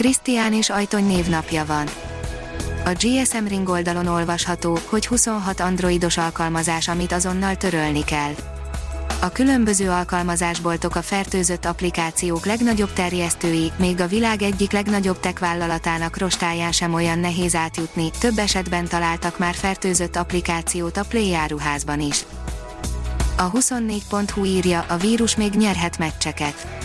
Krisztián és Ajtony névnapja van. A GSM Ring oldalon olvasható, hogy 26 androidos alkalmazás, amit azonnal törölni kell. A különböző alkalmazásboltok a fertőzött applikációk legnagyobb terjesztői, még a világ egyik legnagyobb tech vállalatának rostáján sem olyan nehéz átjutni, több esetben találtak már fertőzött applikációt a Play áruházban is. A 24.hu írja, a vírus még nyerhet meccseket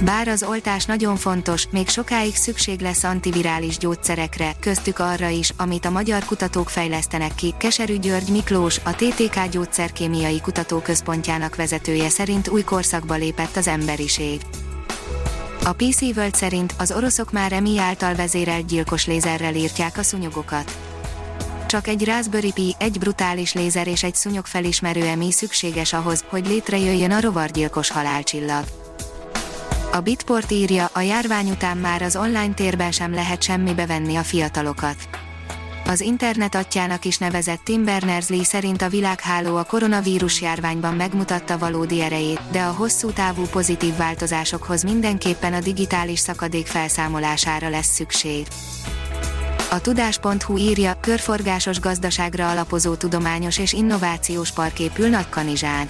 bár az oltás nagyon fontos, még sokáig szükség lesz antivirális gyógyszerekre, köztük arra is, amit a magyar kutatók fejlesztenek ki. Keserű György Miklós, a TTK Gyógyszerkémiai Kutatóközpontjának vezetője szerint új korszakba lépett az emberiség. A PC World szerint az oroszok már emi által vezérelt gyilkos lézerrel írtják a szunyogokat. Csak egy Raspberry Pi, egy brutális lézer és egy szúnyog felismerő emi szükséges ahhoz, hogy létrejöjjön a rovargyilkos halálcsillag. A Bitport írja, a járvány után már az online térben sem lehet semmibe venni a fiatalokat. Az internet atyának is nevezett Tim Berners-Lee szerint a világháló a koronavírus járványban megmutatta valódi erejét, de a hosszú távú pozitív változásokhoz mindenképpen a digitális szakadék felszámolására lesz szükség. A tudás.hu írja, körforgásos gazdaságra alapozó tudományos és innovációs park épül Nagykanizsán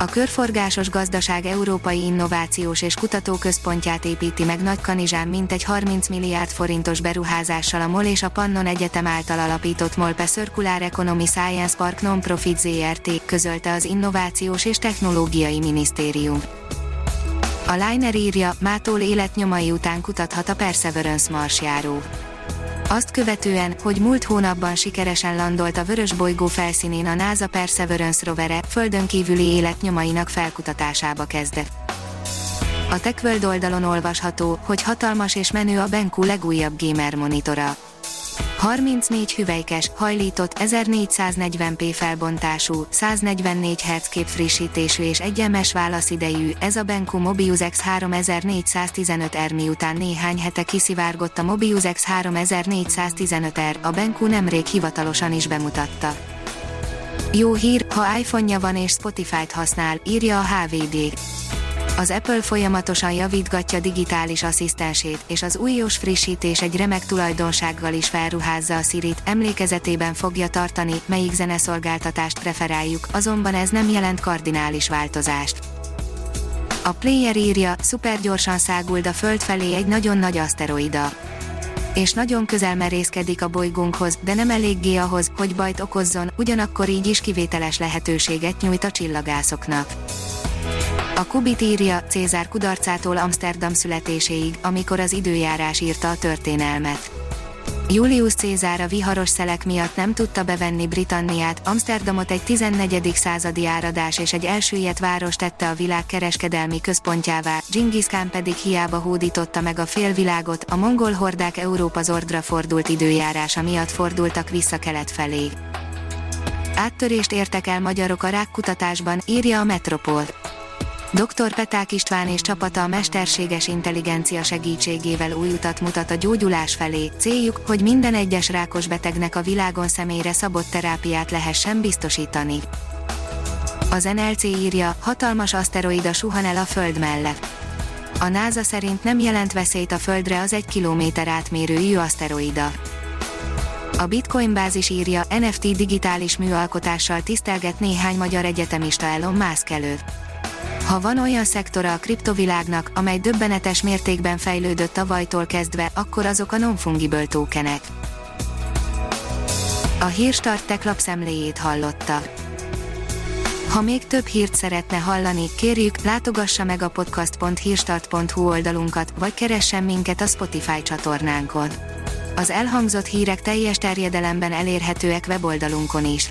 a körforgásos gazdaság Európai Innovációs és Kutatóközpontját építi meg Nagykanizsán mintegy 30 milliárd forintos beruházással a MOL és a Pannon Egyetem által alapított MOLPE Circular Economy Science Park Non-Profit ZRT, közölte az Innovációs és Technológiai Minisztérium. A Liner írja, mától életnyomai után kutathat a Perseverance marsjáró azt követően, hogy múlt hónapban sikeresen landolt a vörös bolygó felszínén a NASA Perseverance rovere, földön kívüli életnyomainak felkutatásába kezdett. A TechWorld oldalon olvasható, hogy hatalmas és menő a Benku legújabb gamer monitora 34 hüvelykes, hajlított 1440p felbontású, 144 Hz képfrissítésű és egyenes válaszidejű, ez a Benku Mobius X3415R miután néhány hete kiszivárgott a Mobius X3415R, a Benku nemrég hivatalosan is bemutatta. Jó hír, ha iPhone-ja van és Spotify-t használ, írja a HVD. Az Apple folyamatosan javítgatja digitális asszisztensét, és az újós frissítés egy remek tulajdonsággal is felruházza a Siri-t, emlékezetében fogja tartani, melyik zeneszolgáltatást preferáljuk, azonban ez nem jelent kardinális változást. A player írja, szupergyorsan száguld a Föld felé egy nagyon nagy aszteroida és nagyon közel merészkedik a bolygónkhoz, de nem eléggé ahhoz, hogy bajt okozzon, ugyanakkor így is kivételes lehetőséget nyújt a csillagászoknak. A Kubit írja Cézár kudarcától Amsterdam születéséig, amikor az időjárás írta a történelmet. Julius Cézár a viharos szelek miatt nem tudta bevenni Britanniát, Amsterdamot egy 14. századi áradás és egy elsüllyedt város tette a világ kereskedelmi központjává, Genghis Khan pedig hiába hódította meg a félvilágot, a mongol hordák Európa zordra fordult időjárása miatt fordultak vissza kelet felé. Áttörést értek el magyarok a rákkutatásban, írja a Metropol. Dr. Peták István és csapata a mesterséges intelligencia segítségével új utat mutat a gyógyulás felé. Céljuk, hogy minden egyes rákos betegnek a világon személyre szabott terápiát lehessen biztosítani. Az NLC írja, hatalmas aszteroida suhan el a Föld mellett. A NASA szerint nem jelent veszélyt a Földre az egy kilométer átmérőjű aszteroida. A Bitcoin bázis írja, NFT digitális műalkotással tisztelget néhány magyar egyetemista Elon Musk előtt. Ha van olyan szektora a kriptovilágnak, amely döbbenetes mértékben fejlődött tavalytól kezdve, akkor azok a non-fungible tokenek. A Hírstart tech lapszemléjét hallotta. Ha még több hírt szeretne hallani, kérjük, látogassa meg a podcast.hírstart.hu oldalunkat, vagy keressen minket a Spotify csatornánkon. Az elhangzott hírek teljes terjedelemben elérhetőek weboldalunkon is.